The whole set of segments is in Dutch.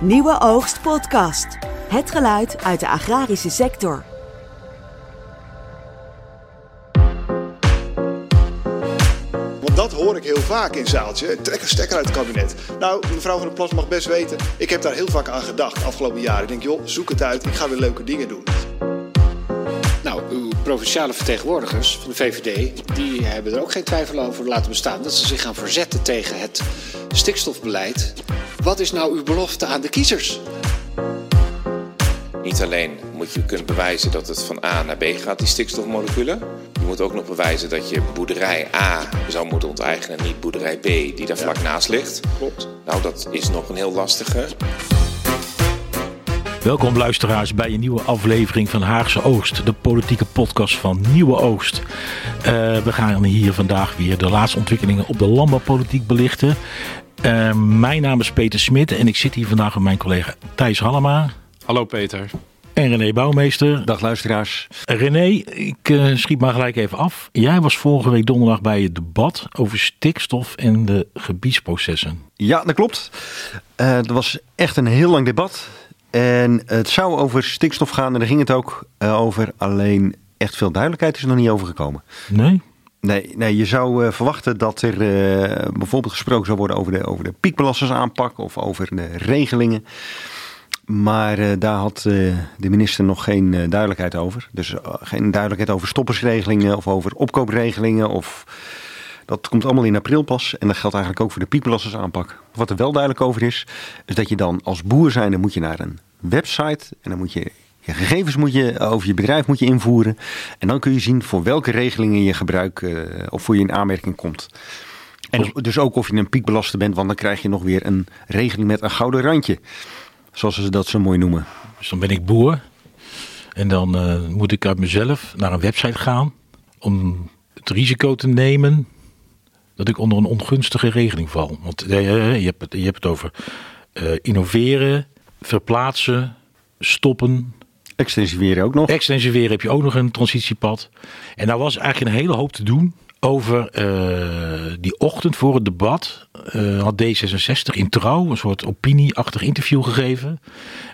Nieuwe Oogst Podcast. Het geluid uit de agrarische sector. Want dat hoor ik heel vaak in zaaltje. Trek een stekker uit het kabinet. Nou, mevrouw van der Plas mag best weten. Ik heb daar heel vaak aan gedacht afgelopen jaren. Ik denk, joh, zoek het uit. Ik ga weer leuke dingen doen. Provinciale vertegenwoordigers van de VVD, die hebben er ook geen twijfel over laten bestaan dat ze zich gaan verzetten tegen het stikstofbeleid. Wat is nou uw belofte aan de kiezers? Niet alleen moet je kunnen bewijzen dat het van A naar B gaat, die stikstofmoleculen. Je moet ook nog bewijzen dat je boerderij A zou moeten onteigenen en niet boerderij B die daar vlak naast ligt. Klopt. Nou, dat is nog een heel lastige. Welkom luisteraars bij een nieuwe aflevering van Haagse Oogst, de politieke podcast van Nieuwe Oogst. Eh, we gaan hier vandaag weer de laatste ontwikkelingen op de landbouwpolitiek belichten. Eh, mijn naam is Peter Smit en ik zit hier vandaag met mijn collega Thijs Hallema Hallo Peter. en René Bouwmeester. Dag luisteraars. René, ik eh, schiet maar gelijk even af. Jij was vorige week donderdag bij het debat over stikstof en de gebiedsprocessen. Ja, dat klopt. Eh er was echt een heel lang debat. En het zou over stikstof gaan en daar ging het ook eh, over. Alleen echt veel duidelijkheid is er nog niet over gekomen. Nee? Nee, nee je zou eh, verwachten dat er eh, bijvoorbeeld gesproken zou worden over de, over de piekbelastingsaanpak of over de regelingen. Maar daar had de minister nog geen duidelijkheid over. Dus geen duidelijkheid over stoppersregelingen of over opkoopregelingen. Of... Dat komt allemaal in april pas. En dat geldt eigenlijk ook voor de piekbelastingsaanpak. Wat er wel duidelijk over is, is dat je dan als boer zijnde moet je naar een website. En dan moet je je gegevens moet je, over je bedrijf moet je invoeren. En dan kun je zien voor welke regelingen je gebruik eh, of voor je in aanmerking komt. En dus ook of je een piekbelaster bent, want dan krijg je nog weer een regeling met een gouden randje. Zoals ze dat zo mooi noemen. Dus dan ben ik boer. En dan eh, moet ik uit mezelf naar een website gaan. Om het risico te nemen dat ik onder een ongunstige regeling val. Want eh, je, hebt het, je hebt het over eh, innoveren, verplaatsen, stoppen. Extensiveren ook nog. Extensiveren heb je ook nog een transitiepad. En daar was eigenlijk een hele hoop te doen. Over eh, die ochtend voor het debat eh, had D66 in trouw een soort opinieachtig interview gegeven.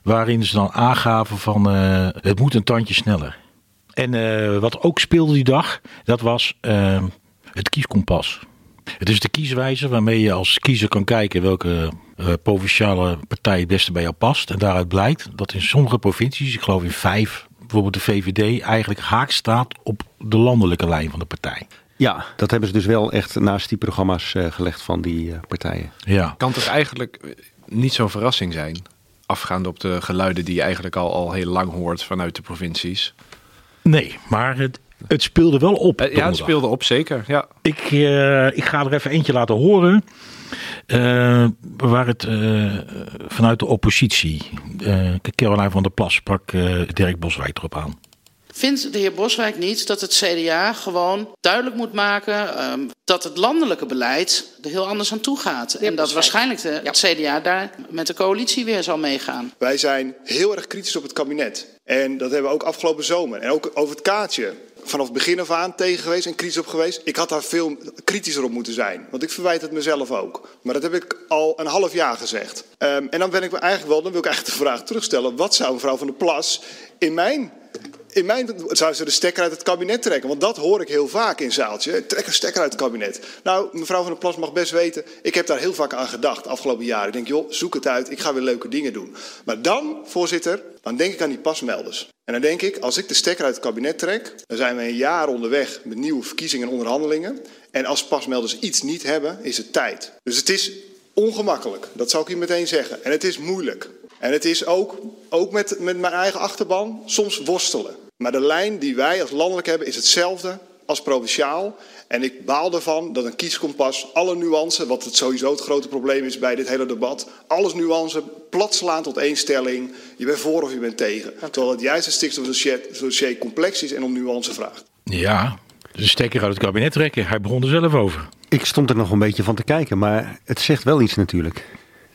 Waarin ze dan aangaven van eh, het moet een tandje sneller. En eh, wat ook speelde die dag, dat was eh, het kieskompas. Het is de kieswijze waarmee je als kiezer kan kijken welke eh, provinciale partij het beste bij jou past. En daaruit blijkt dat in sommige provincies, ik geloof in vijf, bijvoorbeeld de VVD, eigenlijk haak staat op de landelijke lijn van de partij. Ja, dat hebben ze dus wel echt naast die programma's eh, gelegd van die eh, partijen. Ja, kan toch eigenlijk niet zo'n verrassing zijn? Afgaande op de geluiden die je eigenlijk al, al heel lang hoort vanuit de provincies. nee, maar het, het speelde wel op. Eh, ja, het speelde op, zeker. Ja. Ik, eh, ik ga er even eentje laten horen. eh, waar het eh, vanuit de oppositie. eh Caroline van der Plas sprak eh, Dirk Boswijk erop aan. Vindt de heer Boswijk niet dat het CDA gewoon duidelijk moet maken ehm, dat het landelijke beleid er heel anders aan toe gaat? En dat waarschijnlijk de, het CDA daar met de coalitie weer zal meegaan. Wij zijn heel erg kritisch op het kabinet. En dat hebben we ook afgelopen zomer. En ook over het kaartje. Vanaf het begin af aan tegen geweest en kritisch op geweest. Ik had daar veel kritischer op moeten zijn. Want ik verwijt het mezelf ook. Maar dat heb ik al een half jaar gezegd. Ehm, en dan ben ik eigenlijk wel, dan wil ik eigenlijk de vraag terugstellen. Wat zou mevrouw van der Plas in mijn in mijn zou ze de stekker uit het kabinet trekken. Want dat hoor ik heel vaak in zaaltje. Trek een stekker uit het kabinet. Nou, mevrouw van der Plas mag best weten. Ik heb daar heel vaak aan gedacht afgelopen jaren. Ik denk, joh, zoek het uit. Ik ga weer leuke dingen doen. Maar dan, voorzitter, dan denk ik aan die pasmelders. En dan denk ik, als ik de stekker uit het kabinet trek... dan zijn we een jaar onderweg met nieuwe verkiezingen en onderhandelingen. En als pasmelders iets niet hebben, is het tijd. Dus het is ongemakkelijk. Dat zou ik hier meteen zeggen. En het is moeilijk. En het is ook, ook met, met mijn eigen achterban, soms worstelen. Maar de lijn die wij als landelijk hebben is hetzelfde als provinciaal. En ik baal ervan dat een kieskompas alle nuance, wat het sowieso het grote probleem is bij dit hele debat, alles nuance plat slaan tot één stelling. Je bent voor of je bent tegen. Terwijl het juist het stikstofdossier dossier complex is en om nuance vraagt. Ja, de stekker uit het kabinet trekken. Hij begon er zelf over. Ik stond er nog een beetje van te kijken, maar het zegt wel iets natuurlijk.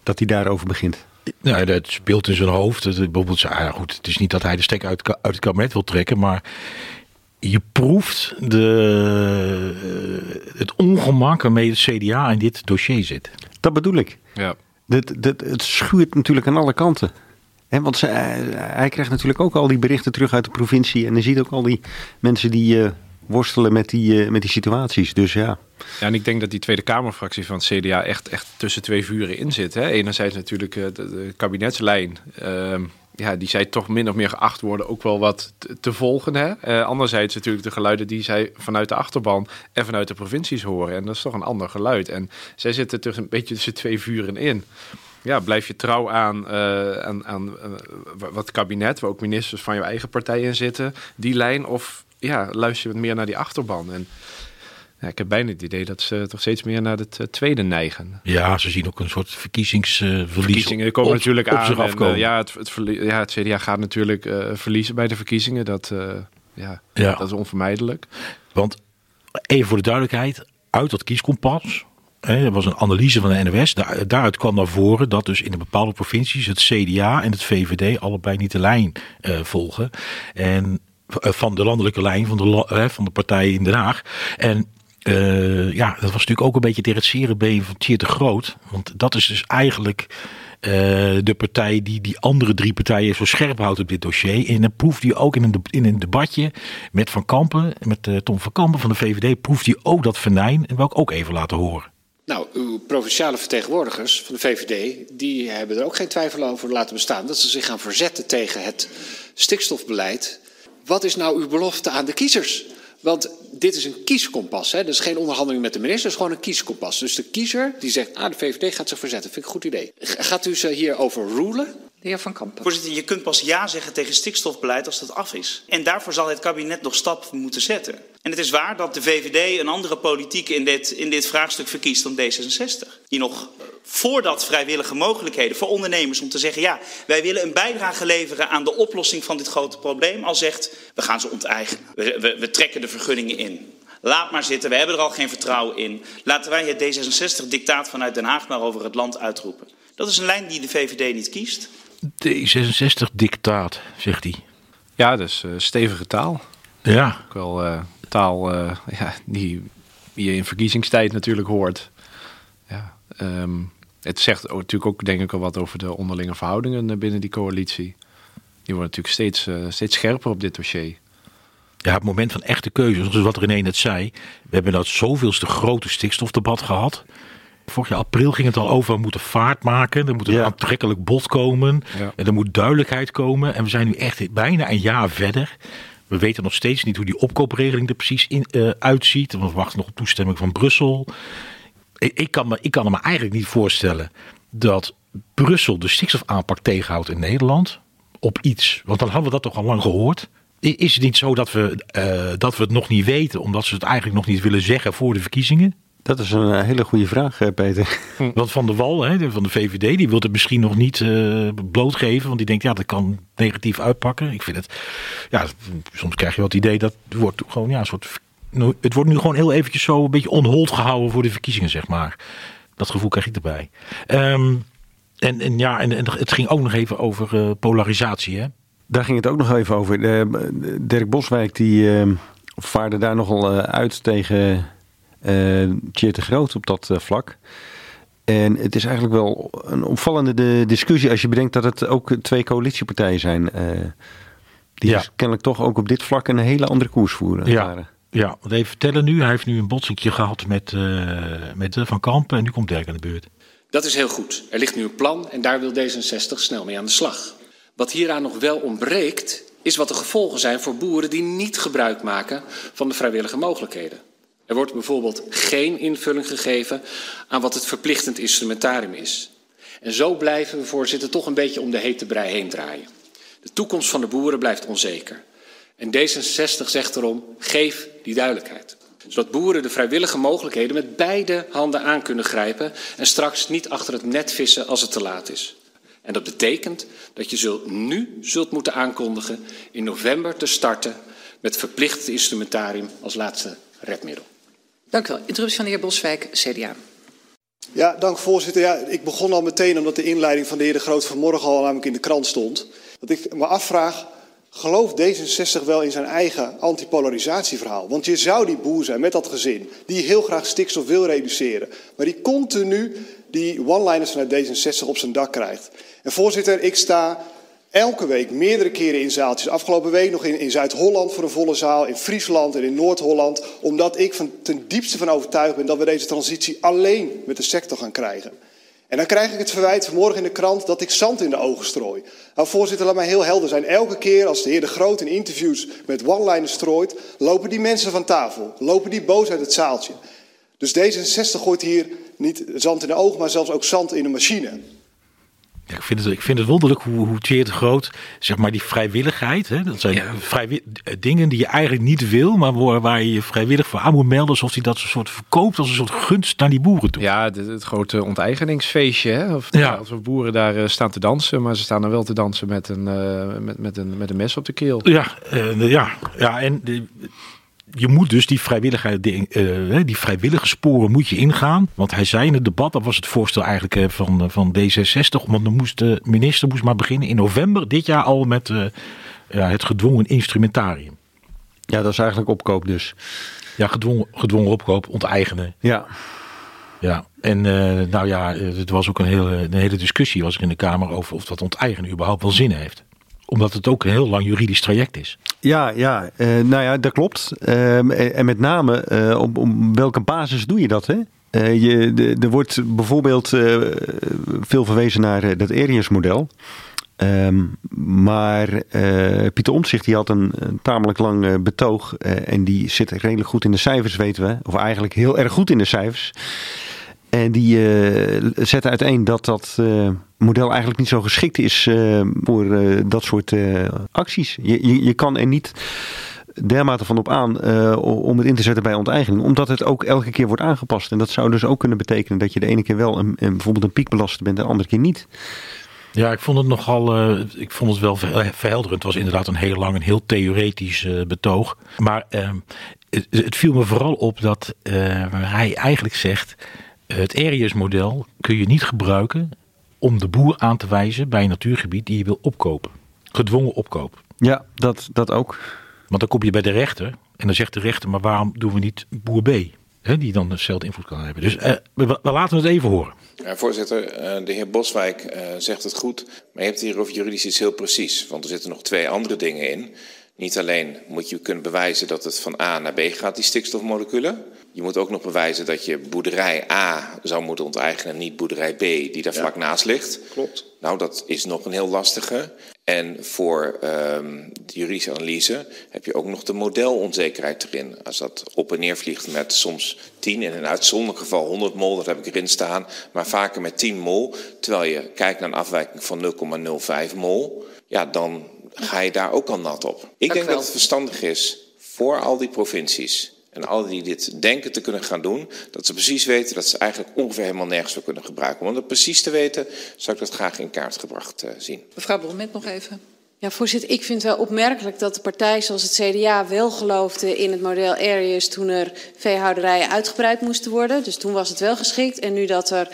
Dat hij daarover begint. Nou, dat speelt in zijn hoofd. Het, bijvoorbeeld, ah, ja, goed, het is niet dat hij de stekker uit, uit het kabinet wil trekken, maar je proeft de, eh, het ongemak waarmee het CDA in dit dossier zit. Dat bedoel ik. Ja. dit, dit, het schuurt natuurlijk aan alle kanten. He, want ze, hij krijgt natuurlijk ook al die berichten terug uit de provincie. En hij ziet ook al die mensen die uh, worstelen met die, uh, met die situaties. Dus ja. Ja, en ik denk dat die Tweede Kamerfractie van het CDA echt, echt tussen twee vuren in zit. Hè. Enerzijds natuurlijk uh, de, de, kabinetslijn. Ehm, ja, die zij toch min of meer geacht worden ook wel wat te, volgen. Hè? Uh, anderzijds natuurlijk de geluiden die zij vanuit de achterban en vanuit de provincies horen. En dat is toch een ander geluid. En zij zitten tussen een beetje tussen twee vuren in. Ja, blijf je trouw aan, uh, aan, aan wat kabinet, waar ook ministers van jouw eigen partij in zitten, die lijn, of ja, luister je wat meer naar die achterban? En ja, ik heb bijna het idee dat ze toch steeds meer naar het uh, tweede neigen. Ja, ze zien ook een soort verkiezingsverlies. Uh, verkiezingen komen op, natuurlijk op aan. En, uh, ja, het, het, ja, het CDA gaat natuurlijk uh, verliezen bij de verkiezingen. Dat, ja, ja, dat is onvermijdelijk. Want even voor de duidelijkheid, uit dat kieskompas. Hè, er was een analyse van de NOS. Daar, daaruit kwam naar voren dat dus in de bepaalde provincies het CDA en het VVD allebei niet de lijn volgen. En van de landelijke lijn van de, van de partijen in Den Haag. En uh, ja, dat was natuurlijk ook een beetje tegen het serenbeen van Thier de Groot. Want dat is dus eigenlijk uh, de partij die die andere drie partijen zo scherp houdt op dit dossier. En dan proeft hij ook in een, in een debatje met Van Kampen, met uh, Tom Van Kampen van de VVD, proeft hij ook dat venijn. En wil ik ook even laten horen. Nou, uw provinciale vertegenwoordigers van de VVD, die hebben er ook geen twijfel over laten bestaan dat ze zich gaan verzetten tegen het stikstofbeleid. Wat is nou uw belofte aan de kiezers? Want dit is een kieskompas. Hè? Dus geen onderhandeling met de minister, het is gewoon een kieskompas. Dus de kiezer die zegt, ah, de VVD gaat zich verzetten. Vind ik een goed idee. Gaat u ze hier overrulen? De heer Van Kampen. Voorzitter, je kunt pas ja zeggen tegen stikstofbeleid als dat af is. En daarvoor zal het kabinet nog stap moeten zetten. En het is waar dat de VVD een andere politiek in dit, in dit vraagstuk verkiest dan D66. Die nog voordat vrijwillige mogelijkheden voor ondernemers om te zeggen... ja, wij willen een bijdrage leveren aan de oplossing van dit grote probleem... al zegt, we gaan ze onteigenen. We, we, we trekken de vergunningen in. Laat maar zitten, we hebben er al geen vertrouwen in. Laten wij het D66-dictaat vanuit Den Haag maar over het land uitroepen. Dat is een lijn die de VVD niet kiest. D66-dictaat, zegt hij. Ja, dus uh, stevige taal. Ja. Ook wel uh, taal uh, ja, die je in verkiezingstijd natuurlijk hoort. Ja, um, het zegt natuurlijk ook denk ik al wat over de onderlinge verhoudingen binnen die coalitie. Die worden natuurlijk steeds, steeds scherper op dit dossier. Ja, het moment van echte keuze, zoals wat René net zei. We hebben nou zoveelste grote stikstofdebat gehad. Vorig jaar april ging het al over, we moeten vaart maken. Er moet een ja. aantrekkelijk bod komen. Ja. En er moet duidelijkheid komen. En we zijn nu echt bijna een jaar verder. We weten nog steeds niet hoe die opkoopregeling er precies in, uh, uitziet. We wachten nog op toestemming van Brussel. Ik, kan me, ik kan me eigenlijk niet voorstellen dat Brussel de stikstofaanpak tegenhoudt in Nederland. Op iets. Want dan hadden we dat toch al lang gehoord. Is het niet zo dat we, uh, dat we het nog niet weten, omdat ze het eigenlijk nog niet willen zeggen voor de verkiezingen? Dat is een hele goede vraag, Peter. Want Van der Wal, hè, van de VVD, die wil het misschien nog niet uh, blootgeven. Want die denkt, ja, dat kan negatief uitpakken. Ik vind het, ja, soms krijg je wel het idee dat het wordt gewoon, ja, een soort. Het wordt nu gewoon heel eventjes zo een beetje onhold gehouden voor de verkiezingen, zeg maar. Dat gevoel krijg ik erbij. Um, en, en ja, en, en, het ging ook nog even over uh, polarisatie, hè? Daar ging het ook nog even over. De, Dirk Boswijk die uh, vaarde daar nogal uit tegen uh, de Groot op dat vlak. En het is eigenlijk wel een opvallende de discussie als je bedenkt dat het ook twee coalitiepartijen zijn. die ja. dus kennelijk toch ook op dit vlak een hele andere koers voeren. Ja. Waren. Ja, want even vertellen nu. Hij heeft nu een botsingje gehad met, met Van Kampen en nu komt Dirk aan de beurt. Dat is heel goed. Er ligt nu een plan en daar wil D66 snel mee aan de slag. Wat hieraan nog wel ontbreekt, is wat de gevolgen zijn voor boeren die niet gebruik maken van de vrijwillige mogelijkheden. Er wordt bijvoorbeeld geen invulling gegeven aan wat het verplichtend instrumentarium is. En zo blijven we, voorzitter, toch een beetje om de hete brei heen draaien. De toekomst van de boeren blijft onzeker. En D66 zegt erom, geef die duidelijkheid. Zodat boeren de vrijwillige mogelijkheden met beide handen aan kunnen grijpen en straks niet achter het net vissen als het te laat is. En dat betekent dat je zult, nu zult moeten aankondigen in november te starten met verplicht instrumentarium als laatste redmiddel. Dank u wel. Interruptie van de heer Boswijk, CDA. Ja, dank voorzitter. Ja, ik begon al meteen omdat de inleiding van de heer De Groot vanmorgen al namelijk in de krant stond. Dat ik me afvraag, Gelooft D66 wel in zijn eigen antipolarisatieverhaal? Want je zou die boer zijn met dat gezin, die heel graag stikstof wil reduceren, maar die continu die one-liners vanuit D66 op zijn dak krijgt. En voorzitter, ik sta elke week meerdere keren in zaaltjes. Afgelopen week nog in, in Zuid-Holland voor een volle zaal, in Friesland en in Noord-Holland. Omdat ik van, ten diepste van overtuigd ben dat we deze transitie alleen met de sector gaan krijgen. En dan krijg ik het verwijt vanmorgen in de krant dat ik zand in de ogen strooi. Nou, voorzitter, laat mij heel helder zijn. Elke keer als de heer De Groot in interviews met one-liners strooit, lopen die mensen van tafel. Lopen die boos uit het zaaltje. Dus D66 gooit hier niet zand in de ogen, maar zelfs ook zand in de machine. Ja, ik, vind het, ik vind het wonderlijk hoe, hoe Thierry de Groot, zeg maar die vrijwilligheid, hè, dat zijn vrijwi- dingen die je eigenlijk niet wil, maar waar, waar je je vrijwillig voor aan moet melden, alsof hij dat soort verkoopt als een soort gunst naar die boeren toe. Ja, het, het grote onteigeningsfeestje. Hè? Of, Ja. Als we boeren daar eh, staan te dansen, maar ze staan er wel te dansen met een, eh, met, met een, met een mes op de keel. Ja, eh, ja, ja en de, je moet dus die vrijwilligheid, die, eh, die vrijwillige sporen moet je ingaan. Want hij zei in het debat, dat was het voorstel eigenlijk eh, van, eh, van D66, want dan moest de minister moest maar beginnen in november dit jaar al met eh, ja, het gedwongen instrumentarium. Ja, dat is eigenlijk opkoop dus. Ja, gedwongen, gedwongen opkoop, onteigenen. Ja. Ja, en eh, nou ja, eh, het was ook een hele, een hele discussie was er in de Kamer over of dat onteigenen überhaupt wel zin heeft. Omdat het ook een heel lang juridisch traject is. Ja, ja eh, nou ja, dat klopt. Ehm, en, en met name eh, op, welke basis doe je dat? Hè? Eh, je, de, er wordt bijvoorbeeld eh, veel verwezen naar eh, dat Arias-model. Ehm, maar eh, Pieter Omtzigt die had een, een tamelijk lang eh, betoog. eh, en die zit redelijk goed in de cijfers, weten we. Of eigenlijk heel erg goed in de cijfers. En die eh zette uiteen dat dat eh, model eigenlijk niet zo geschikt is eh, voor dat soort acties. Je, je, je kan er niet dermate van op aan om het in te zetten bij onteigening. Omdat het ook elke keer wordt aangepast. En dat zou dus ook kunnen betekenen dat je de ene keer wel een, een, bijvoorbeeld een piekbelaster bent en de andere keer niet. Ja, ik vond het nogal. ik vond het wel ver- verhelderend. Het was inderdaad een heel lang en heel theoretisch betoog. Maar het, het viel me vooral op dat hij eigenlijk zegt: het Arius-model kun je niet gebruiken om de boer aan te wijzen bij een natuurgebied die je wil opkopen. Gedwongen opkoop. Ja, dat, dat ook. Want dan kom je bij de rechter en dan zegt de rechter: maar waarom doen we niet boer B? Hè, die dan dezelfde invloed kan hebben. Dus eh, we, we laten het even horen. Ja, voorzitter, eh, de heer Boswijk eh, zegt het goed, maar je hebt hier over juridisch iets heel precies. Want er zitten nog twee andere dingen in. Niet alleen moet je kunnen bewijzen dat het van A naar B gaat, die stikstofmoleculen. Je moet ook nog bewijzen dat je boerderij A zou moeten onteigenen, niet boerderij B, die daar vlak naast ligt. Klopt. Nou, dat is nog een heel lastige. En voor ehm, de juridische analyse heb je ook nog de modelonzekerheid erin. Als dat op en neer vliegt met soms 10, in een uitzonderlijk geval 100 mol, dat heb ik erin staan, maar vaker met 10 mol. Terwijl je kijkt naar een afwijking van 0,05 mol, ja, dan ga je daar ook al nat op. Ik denk wel. dat het verstandig is voor al die provincies en al die dit denken te kunnen gaan doen, dat ze precies weten dat ze eigenlijk ongeveer helemaal nergens voor kunnen gebruiken. Om dat precies te weten, zou ik dat graag in kaart gebracht eh, zien. Mevrouw Bromet nog even. Ja, voorzitter, ik vind het wel opmerkelijk dat de partij zoals het CDA wel geloofde in het model Arius toen er veehouderijen uitgebreid moesten worden. Dus toen was het wel geschikt. En nu dat er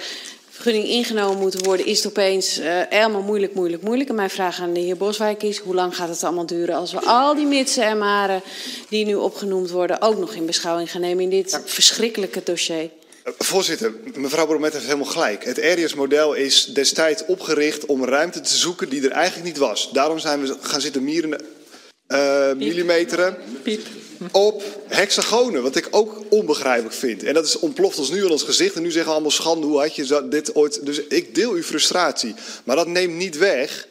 vergunning ingenomen moeten worden, is het opeens uh, helemaal moeilijk, moeilijk, moeilijk. En mijn vraag aan de heer Boswijk is, hoe lang gaat het allemaal duren als we al die mitsen en maren die nu opgenoemd worden ook nog in beschouwing gaan nemen in dit verschrikkelijke dossier? Voorzitter, mevrouw Bromet heeft helemaal gelijk. Het Arias-model is destijds opgericht om ruimte te zoeken die er eigenlijk niet was. Daarom zijn we gaan zitten mieren, uh, millimeteren op hexagonen, wat ik ook onbegrijpelijk vind. En dat is ontploft ons nu in ons gezicht en nu zeggen we allemaal schande, hoe had je dit ooit... Dus ik deel uw frustratie, maar dat neemt niet weg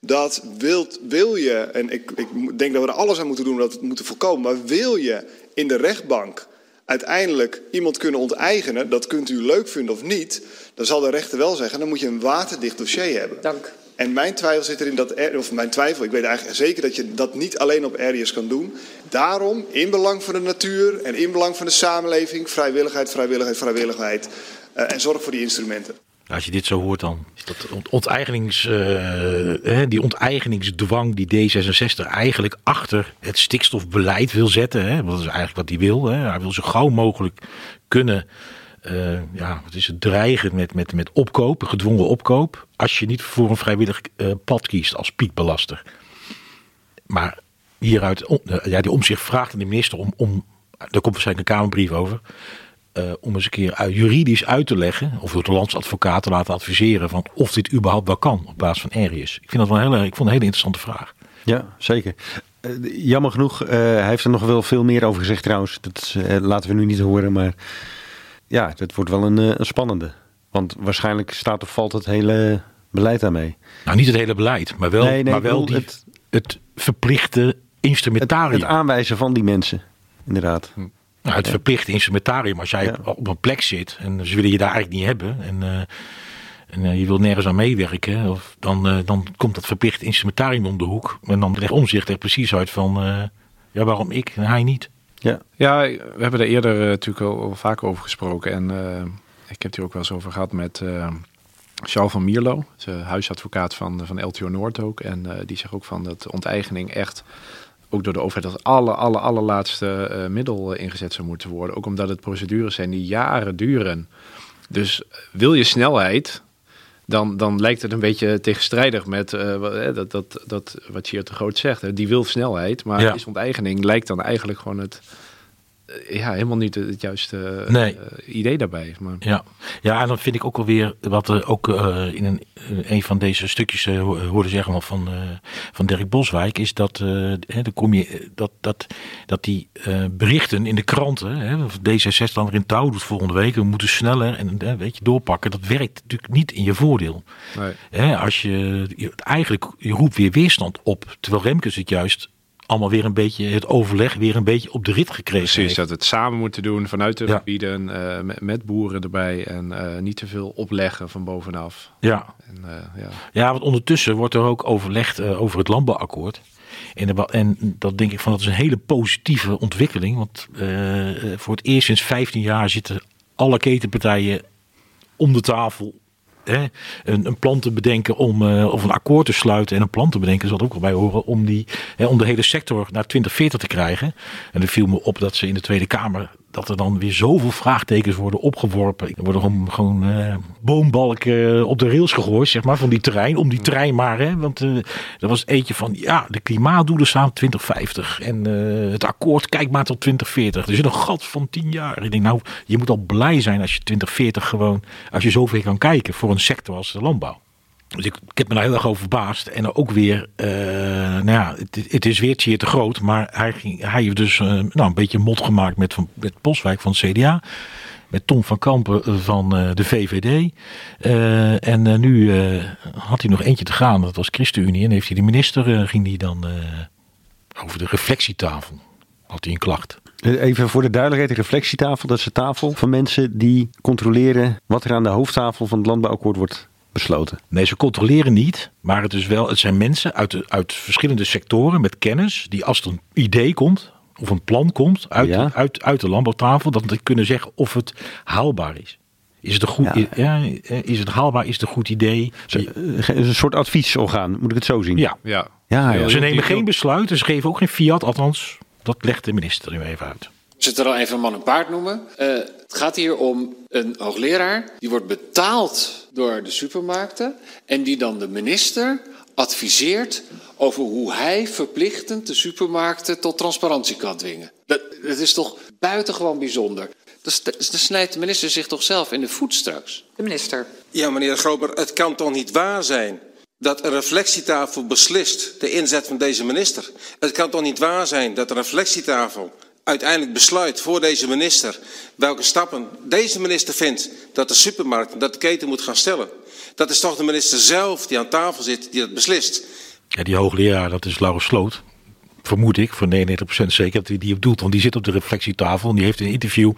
dat wilt, wil je, en ik, ik denk dat we er alles aan moeten doen om dat moeten voorkomen, maar wil je in de rechtbank uiteindelijk iemand kunnen onteigenen, dat kunt u leuk vinden of niet, dan zal de rechter wel zeggen, dan moet je een waterdicht dossier hebben. Dank. En mijn twijfel zit erin dat, of mijn twijfel, ik weet eigenlijk zeker dat je dat niet alleen op areas kan doen. Daarom, in belang van de natuur en in belang van de samenleving, vrijwilligheid, vrijwilligheid, vrijwilligheid uh, en zorg voor die instrumenten. Als je dit zo hoort, dan is dat uh, die onteigeningsdwang die D66 eigenlijk achter het stikstofbeleid wil zetten. Hè, dat is eigenlijk wat hij wil. Hè. Hij wil zo gauw mogelijk kunnen uh, ja, wat is het, dreigen met, met, met opkoop, gedwongen opkoop. Als je niet voor een vrijwillig uh, pad kiest als piekbelaster. maar hieruit, eh, ja, die omzicht vraagt aan de minister om, om daar komt waarschijnlijk een Kamerbrief over, eh, om eens een keer uit- juridisch uit te leggen, of door de landsadvocaat te laten adviseren van of dit überhaupt wel kan op basis van Arius. Ik vind dat wel een hele, ik vond een hele interessante vraag. Ja, zeker. Eh, jammer genoeg, eh, hij heeft er nog wel veel meer over gezegd trouwens. Dat eh, laten we nu niet horen, maar ja, dat wordt wel een, eh, een spannende. Want waarschijnlijk staat of valt het hele beleid daarmee. Nou, niet het hele beleid, maar wel, Nee, nee, maar wel die, het, verplichte instrumentarium. Het aanwijzen van die mensen, inderdaad. Nou, het Ja. verplichte instrumentarium. Als jij Ja. op een plek zit en ze willen je daar eigenlijk niet hebben. En, eh, en eh, je wil nergens aan meewerken. Of dan, eh, dan komt dat verplichte instrumentarium om de hoek. En dan legt omzicht er precies uit van. eh, ja, waarom ik en hij niet? Ja. Ja, we hebben er eerder natuurlijk al, al vaak over gesproken. En eh, ik heb het hier ook wel eens over gehad met eh Charles van Mierlo, de huisadvocaat van, van LTO Noord ook. En eh, die zegt ook van dat onteigening echt ook door de overheid als alle, alle, allerlaatste eh, middel eh, ingezet zou moeten worden. Ook omdat het procedures zijn die jaren duren. Dus eh, wil je snelheid, dan, dan lijkt het een beetje tegenstrijdig met dat, dat, dat, wat je te groot zegt. Hè. Die wil snelheid, maar Ja. is onteigening lijkt dan eigenlijk gewoon het, ja, helemaal niet het, juiste eh, Nee. eh, idee daarbij. Maar, Ja. ja, en dan vind ik ook alweer wat er ook eh, in een, eh, een van deze stukjes eh, ho- hoorde zeggen van, eh, van Dirk Boswijk, is dat, eh, hè, dan kom je, eh, dat, dat, dat die eh, berichten in de kranten, hè, of D66 dan weer in touw doet volgende week, we moeten sneller en eh, weet je, doorpakken, dat werkt natuurlijk niet in je voordeel. Nee. Hè, als je, je eigenlijk, je roept weer weerstand op, terwijl Remkes het juist allemaal weer een beetje, het overleg weer een beetje op de rit gekregen Precies, dat we het samen moeten doen vanuit de Ja. gebieden, eh, met, met boeren erbij en eh, niet te veel opleggen van bovenaf. Ja. En, eh, ja. Ja, want ondertussen wordt er ook overlegd over het landbouwakkoord. En, en dat denk ik van dat is een hele positieve ontwikkeling. Want voor het eerst sinds 15 jaar zitten alle ketenpartijen om de tafel. Hè, een, een plan te bedenken om, eh, of een akkoord te sluiten en een plan te bedenken, zal er ook wel bij horen, om, die, hè, om de hele sector naar 2040 te krijgen. En er viel me op dat ze in de Tweede Kamer, dat er dan weer zoveel vraagtekens worden opgeworpen. Er worden gewoon, gewoon eh, boombalken op de rails gegooid, zeg maar, van die terrein, om die terrein maar. Hè, want eh er was eentje van, ja, de klimaatdoelen staan 2050 en eh, het akkoord kijk maar tot 2040. Er zit een gat van 10 jaar. Ik denk, nou, je moet al blij zijn als je 2040 gewoon, als je zoveel kan kijken voor een sector als de landbouw. Dus ik, ik heb me daar heel erg over verbaasd. En ook weer, eh, nou ja, het, het is weer zeer te groot. Maar hij, ging, hij heeft dus eh, nou, een beetje mot gemaakt met, van, met Boswijk van het CDA. Met Tom van Kampen eh, van de VVD. En nu had hij nog eentje te gaan. Dat was ChristenUnie. En heeft hij de minister, ging die dan over de reflectietafel. Had hij een klacht. Even voor de duidelijkheid, de reflectietafel, dat is een tafel van mensen die controleren wat er aan de hoofdtafel van het landbouwakkoord wordt besloten. Nee, ze controleren niet, maar het, is wel, het zijn mensen uit, de, uit verschillende sectoren met kennis, die als er een idee komt, of een plan komt uit, Ja. uit, uit de landbouwtafel, dat die kunnen zeggen of het haalbaar is. Is het een goed, Ja. ja. is het haalbaar? Is het een goed idee? Ze- eh, Een soort adviesorgaan, moet ik het zo zien? Ja. Ja. Ja, ja. Ze nemen geen besluit, ze geven ook geen fiat, althans, dat legt de minister nu even uit. Het er al even man en paard noemen. Eh, het gaat hier om een hoogleraar die wordt betaald door de supermarkten en die dan de minister adviseert over hoe hij verplichtend de supermarkten tot transparantie kan dwingen. Dat, dat is toch buitengewoon bijzonder. Dan snijdt de minister zich toch zelf in de voet straks. De minister. Ja, meneer Grober, het kan toch niet waar zijn dat een reflectietafel beslist de inzet van deze minister? Het kan toch niet waar zijn dat een reflectietafel uiteindelijk besluit voor deze minister welke stappen deze minister vindt dat de supermarkt, dat de keten moet gaan stellen? Dat is toch de minister zelf die aan tafel zit, die dat beslist? Ja, die hoogleraar, dat is Laurens Sloot. Vermoed ik, voor 99% zeker dat hij die op. Want die zit op de reflectietafel. En die heeft in een interview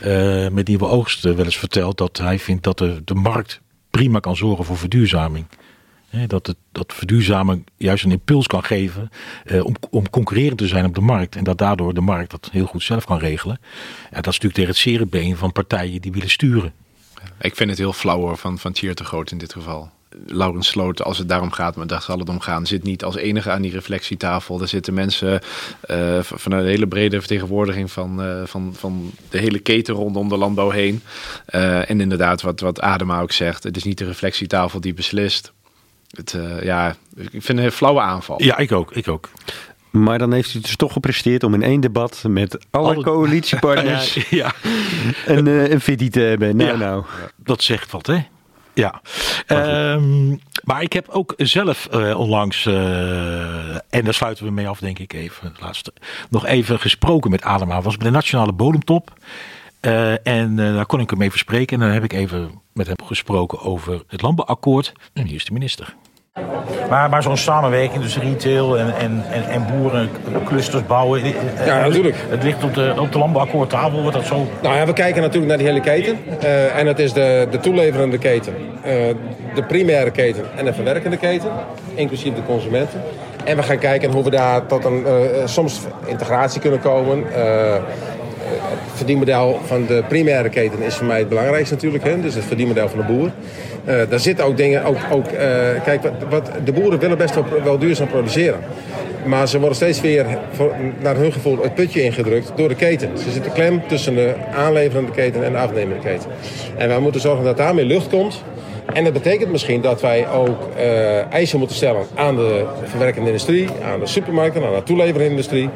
eh, met Nieuwe Oogst eh, wel eens verteld dat hij vindt dat de, de markt prima kan zorgen voor verduurzaming. Dat, het, dat verduurzamen juist een impuls kan geven eh, om, om concurrerend te zijn op de markt. En dat daardoor de markt dat heel goed zelf kan regelen. En dat is natuurlijk tegen het zere been van partijen die willen sturen. Ik vind het heel flauw van, van Thier te groot in dit geval. Laurens Sloot, als het daarom gaat, maar daar zal het om gaan, zit niet als enige aan die reflectietafel. Er zitten mensen eh, v- van een hele brede vertegenwoordiging van, eh, van, van de hele keten rondom de landbouw heen. Eh, en inderdaad, wat, wat Adema ook zegt, het is niet de reflectietafel die beslist. Het, eh, ja, ik vind het een flauwe aanval. Ja, ik ook. Ik ook. Maar dan heeft u het dus toch gepresteerd om in één debat met alle, Alle- coalitiepartners Ja, ja. een, eh, een fitty te hebben. Nou, Ja. nou. Dat zegt wat, hè? Ja. Ehm, maar ik heb ook zelf eh, onlangs, eh, en daar sluiten we mee af, denk ik even, het laatste, nog even gesproken met Adema. was bij de Nationale Bodemtop. Eh, en eh, daar kon ik hem even spreken. En dan heb ik even met hem gesproken over het landbouwakkoord. En hier is de minister. Maar, maar zo'n samenwerking tussen retail en, en, en, en boeren, clusters bouwen. eh, Ja, natuurlijk. Het ligt op de, op de landbouwakkoordtafel, wordt dat zo Nou ja, we kijken natuurlijk naar die hele keten. Eh, en dat is de, de toeleverende keten, eh, de primaire keten en de verwerkende keten, inclusief de consumenten. En we gaan kijken hoe we daar tot een eh, soms integratie kunnen komen. Het verdienmodel van de primaire keten is voor mij het belangrijkste natuurlijk. Hè? Dus het verdienmodel van de boer. Eh, daar zitten ook dingen, ook, ook, eh, kijk, wat, wat, de boeren willen best wel, duurzaam produceren. Maar ze worden steeds weer, naar hun gevoel, het putje ingedrukt door de keten. Ze zitten klem tussen de aanleverende keten en de afnemende keten. En wij moeten zorgen dat daar meer lucht komt. En dat betekent misschien dat wij ook eh, eisen moeten stellen aan de verwerkende industrie, aan de supermarkten, aan de toeleverende industrie.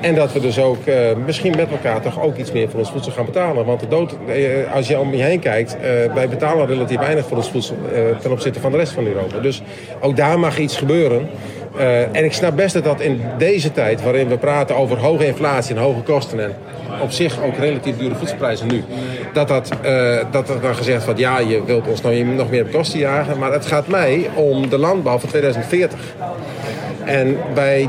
En dat we dus ook eh, misschien met elkaar toch ook iets meer voor ons voedsel gaan betalen. Want de dood, eh, als je om je heen kijkt, wij betalen relatief weinig voor ons voedsel ten opzichte van de rest van Europa. Dus ook daar mag iets gebeuren. Eh, en ik snap best dat in deze tijd, waarin we praten over hoge inflatie en hoge kosten en op zich ook relatief dure voedselprijzen nu, dat, dat, eh, dat er dan gezegd wordt, ja, je wilt ons nou nog meer op kosten jagen, maar het gaat mij om de landbouw van 2040. En wij,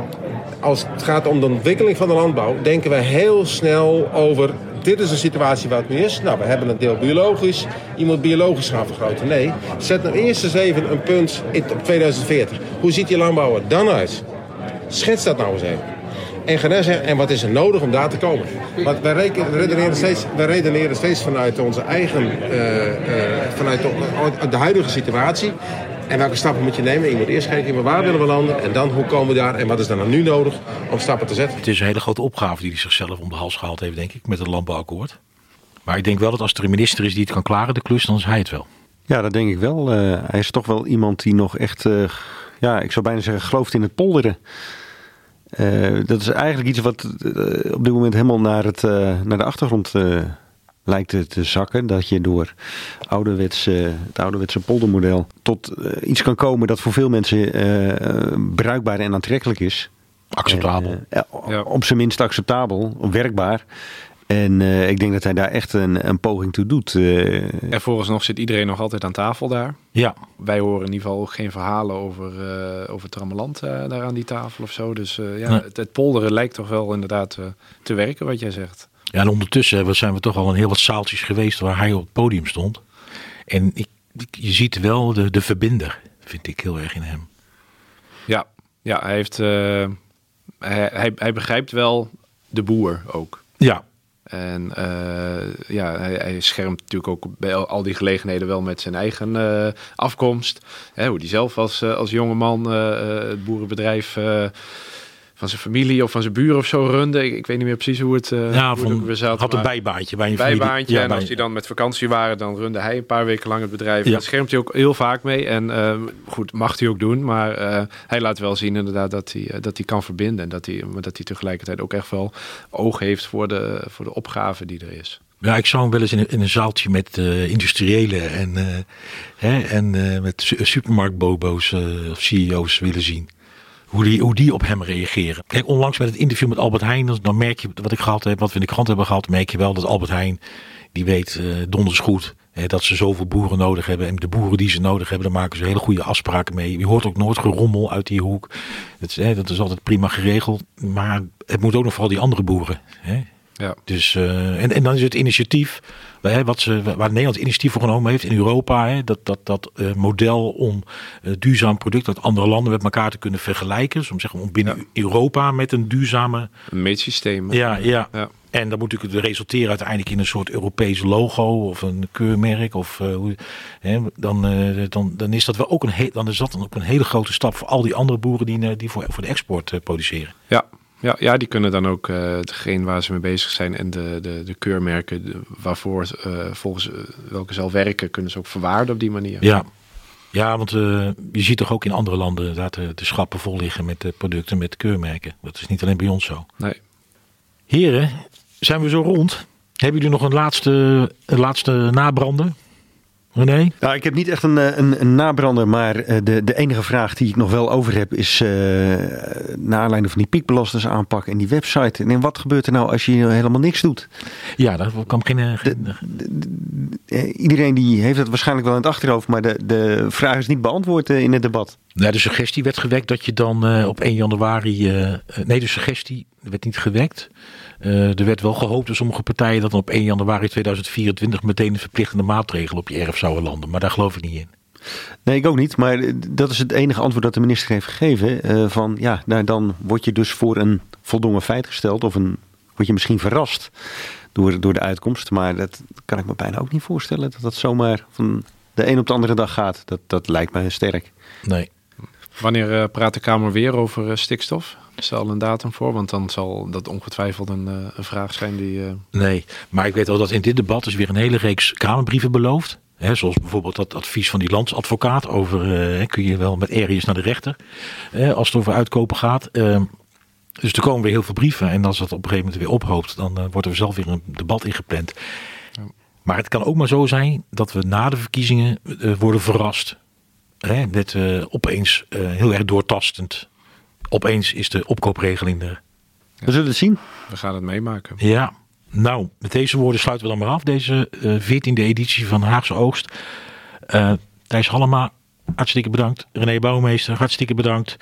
als het gaat om de ontwikkeling van de landbouw, denken wij heel snel over. Dit is een situatie waar het nu is. Nou, we hebben een deel biologisch. Moet biologisch gaan vergroten. Nee, zet nou eerst eens even een punt op 2040. Hoe ziet die landbouw er dan uit? Schets dat nou eens even. En ga zeggen, en wat is er nodig om daar te komen? Want wij redeneren steeds, wij redeneren steeds vanuit onze eigen, eh, eh, vanuit de, de huidige situatie. En welke stappen moet je nemen? Je moet eerst kijken, maar waar willen we landen? En dan, hoe komen we daar? En wat is er dan nu nodig om stappen te zetten? Het is een hele grote opgave die hij zichzelf om de hals gehaald heeft, denk ik, met het landbouwakkoord. Maar ik denk wel dat als er een minister is die het kan klaren, de klus, dan is hij het wel. Ja, dat denk ik wel. Eh, hij is toch wel iemand die nog echt, eh, ja, ik zou bijna zeggen, gelooft in het polderen. Eh, dat is eigenlijk iets wat eh, op dit moment helemaal naar, het, eh, naar de achtergrond eh, lijkt te, te zakken. Dat je door ouderwets, eh, het ouderwetse poldermodel tot eh, iets kan komen dat voor veel mensen eh, bruikbaar en aantrekkelijk is. Acceptabel. Eh, ja, Op zijn minst acceptabel, werkbaar. En eh, ik denk dat hij daar echt een, een poging toe doet. Eh, En vooralsnog zit iedereen nog altijd aan tafel daar. Ja. Wij horen in ieder geval ook geen verhalen over, eh over Trammeland daar aan die tafel of zo. Dus eh, ja, Nee. het, het polderen lijkt toch wel inderdaad eh, te werken, wat jij zegt. Ja, en ondertussen zijn we toch al in heel wat zaaltjes geweest waar hij op het podium stond. En ik, ik- je ziet wel de, de verbinder, vind ik heel erg in hem. Ja, ja hij, heeft, eh, hij, hij, hij begrijpt wel de boer ook. Ja. En eh, ja, hij, hij schermt natuurlijk ook bij al, die gelegenheden wel met zijn eigen eh, afkomst. Hè, hoe hij zelf als, als jongeman het boerenbedrijf van zijn familie of van zijn buren of zo runde. Ik, ik weet niet meer precies hoe het, eh Ja, hoe van- zat. had een bijbaantje bij een familie. bijbaantje. Ja, en bij- als die dan met vakantie waren, dan runde hij een paar weken lang het bedrijf. Ja. Daar schermt hij ook heel vaak mee. En eh, goed, mag hij ook doen. Maar eh, hij laat wel zien inderdaad dat hij, eh, dat hij kan verbinden. En dat hij, maar dat hij tegelijkertijd ook echt wel oog heeft voor de, voor de opgave die er is. Ja, ik zou hem wel eens in een, in een zaaltje met eh industriëlen en, hè, en met su- supermarktbobo's of CEO's willen zien. Hoe die, hoe die op hem reageren. Kijk, onlangs met het interview met Albert Heijn, dan- merk je wat ik gehad heb, wat we in de krant hebben gehad, merk je wel dat Albert Heijn, die weet eh donders goed dat ze zoveel boeren nodig hebben. En de boeren die ze nodig hebben, daar maken ze hele goede afspraken mee. Je hoort ook nooit gerommel uit die hoek. Dat is, dat is altijd prima geregeld. Maar het moet ook nog vooral die andere boeren. Hè? Ja. Dus, eh, en, en dan is het initiatief, hè, wat ze, waar Nederland initiatief voor genomen heeft in Europa, hè, dat, dat, dat eh, model om eh, duurzaam product uit andere landen met elkaar te kunnen vergelijken. Dus om, zeggen, om binnen Europa met een duurzame. Een meetsysteem. Ja, ja. Ja. En dat moet natuurlijk resulteren uiteindelijk in een soort Europees logo of een keurmerk. Of, hoe, hè, dan, dan, dan is dat wel ook een, he- dan is dat dan ook een hele grote stap voor al die andere boeren die, die voor, voor de export produceren. Ja. Ja, ja, die kunnen dan ook eh hetgeen waar ze mee bezig zijn en de, de, de keurmerken de- waarvoor eh, volgens eh, welke zal werken, kunnen ze ook verwaarden op die manier. Ja. Ja, want uh, je ziet toch ook in andere landen dat de, de schappen vol liggen met de producten met keurmerken. Dat is niet alleen bij ons zo. Nee. Heren, zijn we zo rond? Hebben jullie nog een laatste, een laatste nabrander? René? Nou, ik heb niet echt een, een, een nabrander, maar de, de enige vraag die ik nog wel over heb is uh, naar aanleiding van die piekbelasters aanpak en die website. En wat gebeurt er nou als je helemaal niks doet? Ja, dat kan geen... iedereen die heeft het waarschijnlijk wel in het achterhoofd, maar de, de vraag is niet beantwoord in het debat. Nou, de suggestie werd gewekt dat je dan uh, op 1 januari... Uh, nee, de suggestie werd niet gewekt. Uh, er werd wel gehoopt door sommige partijen dat dan op 1 januari 2024 meteen een verplichtende maatregel op je erf zouden landen. Maar daar geloof ik niet in. Nee, ik ook niet. Maar dat is het enige antwoord dat de minister heeft gegeven. Van ja, nou, dan word je dus voor een voldongen feit gesteld. Of een, word je misschien verrast door, door de uitkomst. Maar dat kan ik me bijna ook niet voorstellen. Dat dat zomaar van de een op de andere dag gaat. Dat, dat lijkt me sterk. Nee. Wanneer uh, praat de Kamer weer over uh, stikstof? Is er al een datum voor? Want dan zal dat ongetwijfeld een, uh, een vraag zijn die... Nee, maar ik weet al dat in dit debat is weer een hele reeks Kamerbrieven beloofd. He, zoals bijvoorbeeld dat advies van die landsadvocaat over... kun je wel met areas naar de rechter als het over uitkopen gaat... Ehm, dus er komen weer heel veel brieven. En als dat op een gegeven moment weer ophoopt... dan wordt er zelf weer een debat ingepland. Ja. Maar het kan ook maar zo zijn dat we na de verkiezingen worden verrast hè, met uh, opeens uh, heel erg doortastend. Opeens is de opkoopregeling er. We zullen het zien. We gaan het meemaken. Ja, nou, met deze woorden sluiten we dan maar af. Deze veertiende uh, editie van Haagse Oogst. Thijs Hallema, hartstikke bedankt. René Bouwmeester, hartstikke bedankt.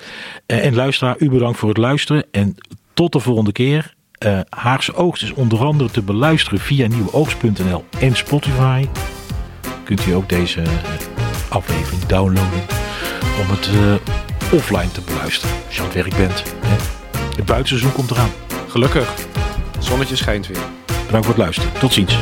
en luisteraar, u bedankt voor het luisteren. En tot de volgende keer. Haagse Oogst is onder andere te beluisteren via nieuweoogst.nl en Spotify. Kunt u ook deze aflevering downloaden om het uh, offline te beluisteren. Als je aan het werk bent. Hè. Het buitenseizoen komt eraan. Gelukkig. Het zonnetje schijnt weer. Bedankt voor het luisteren. Tot ziens.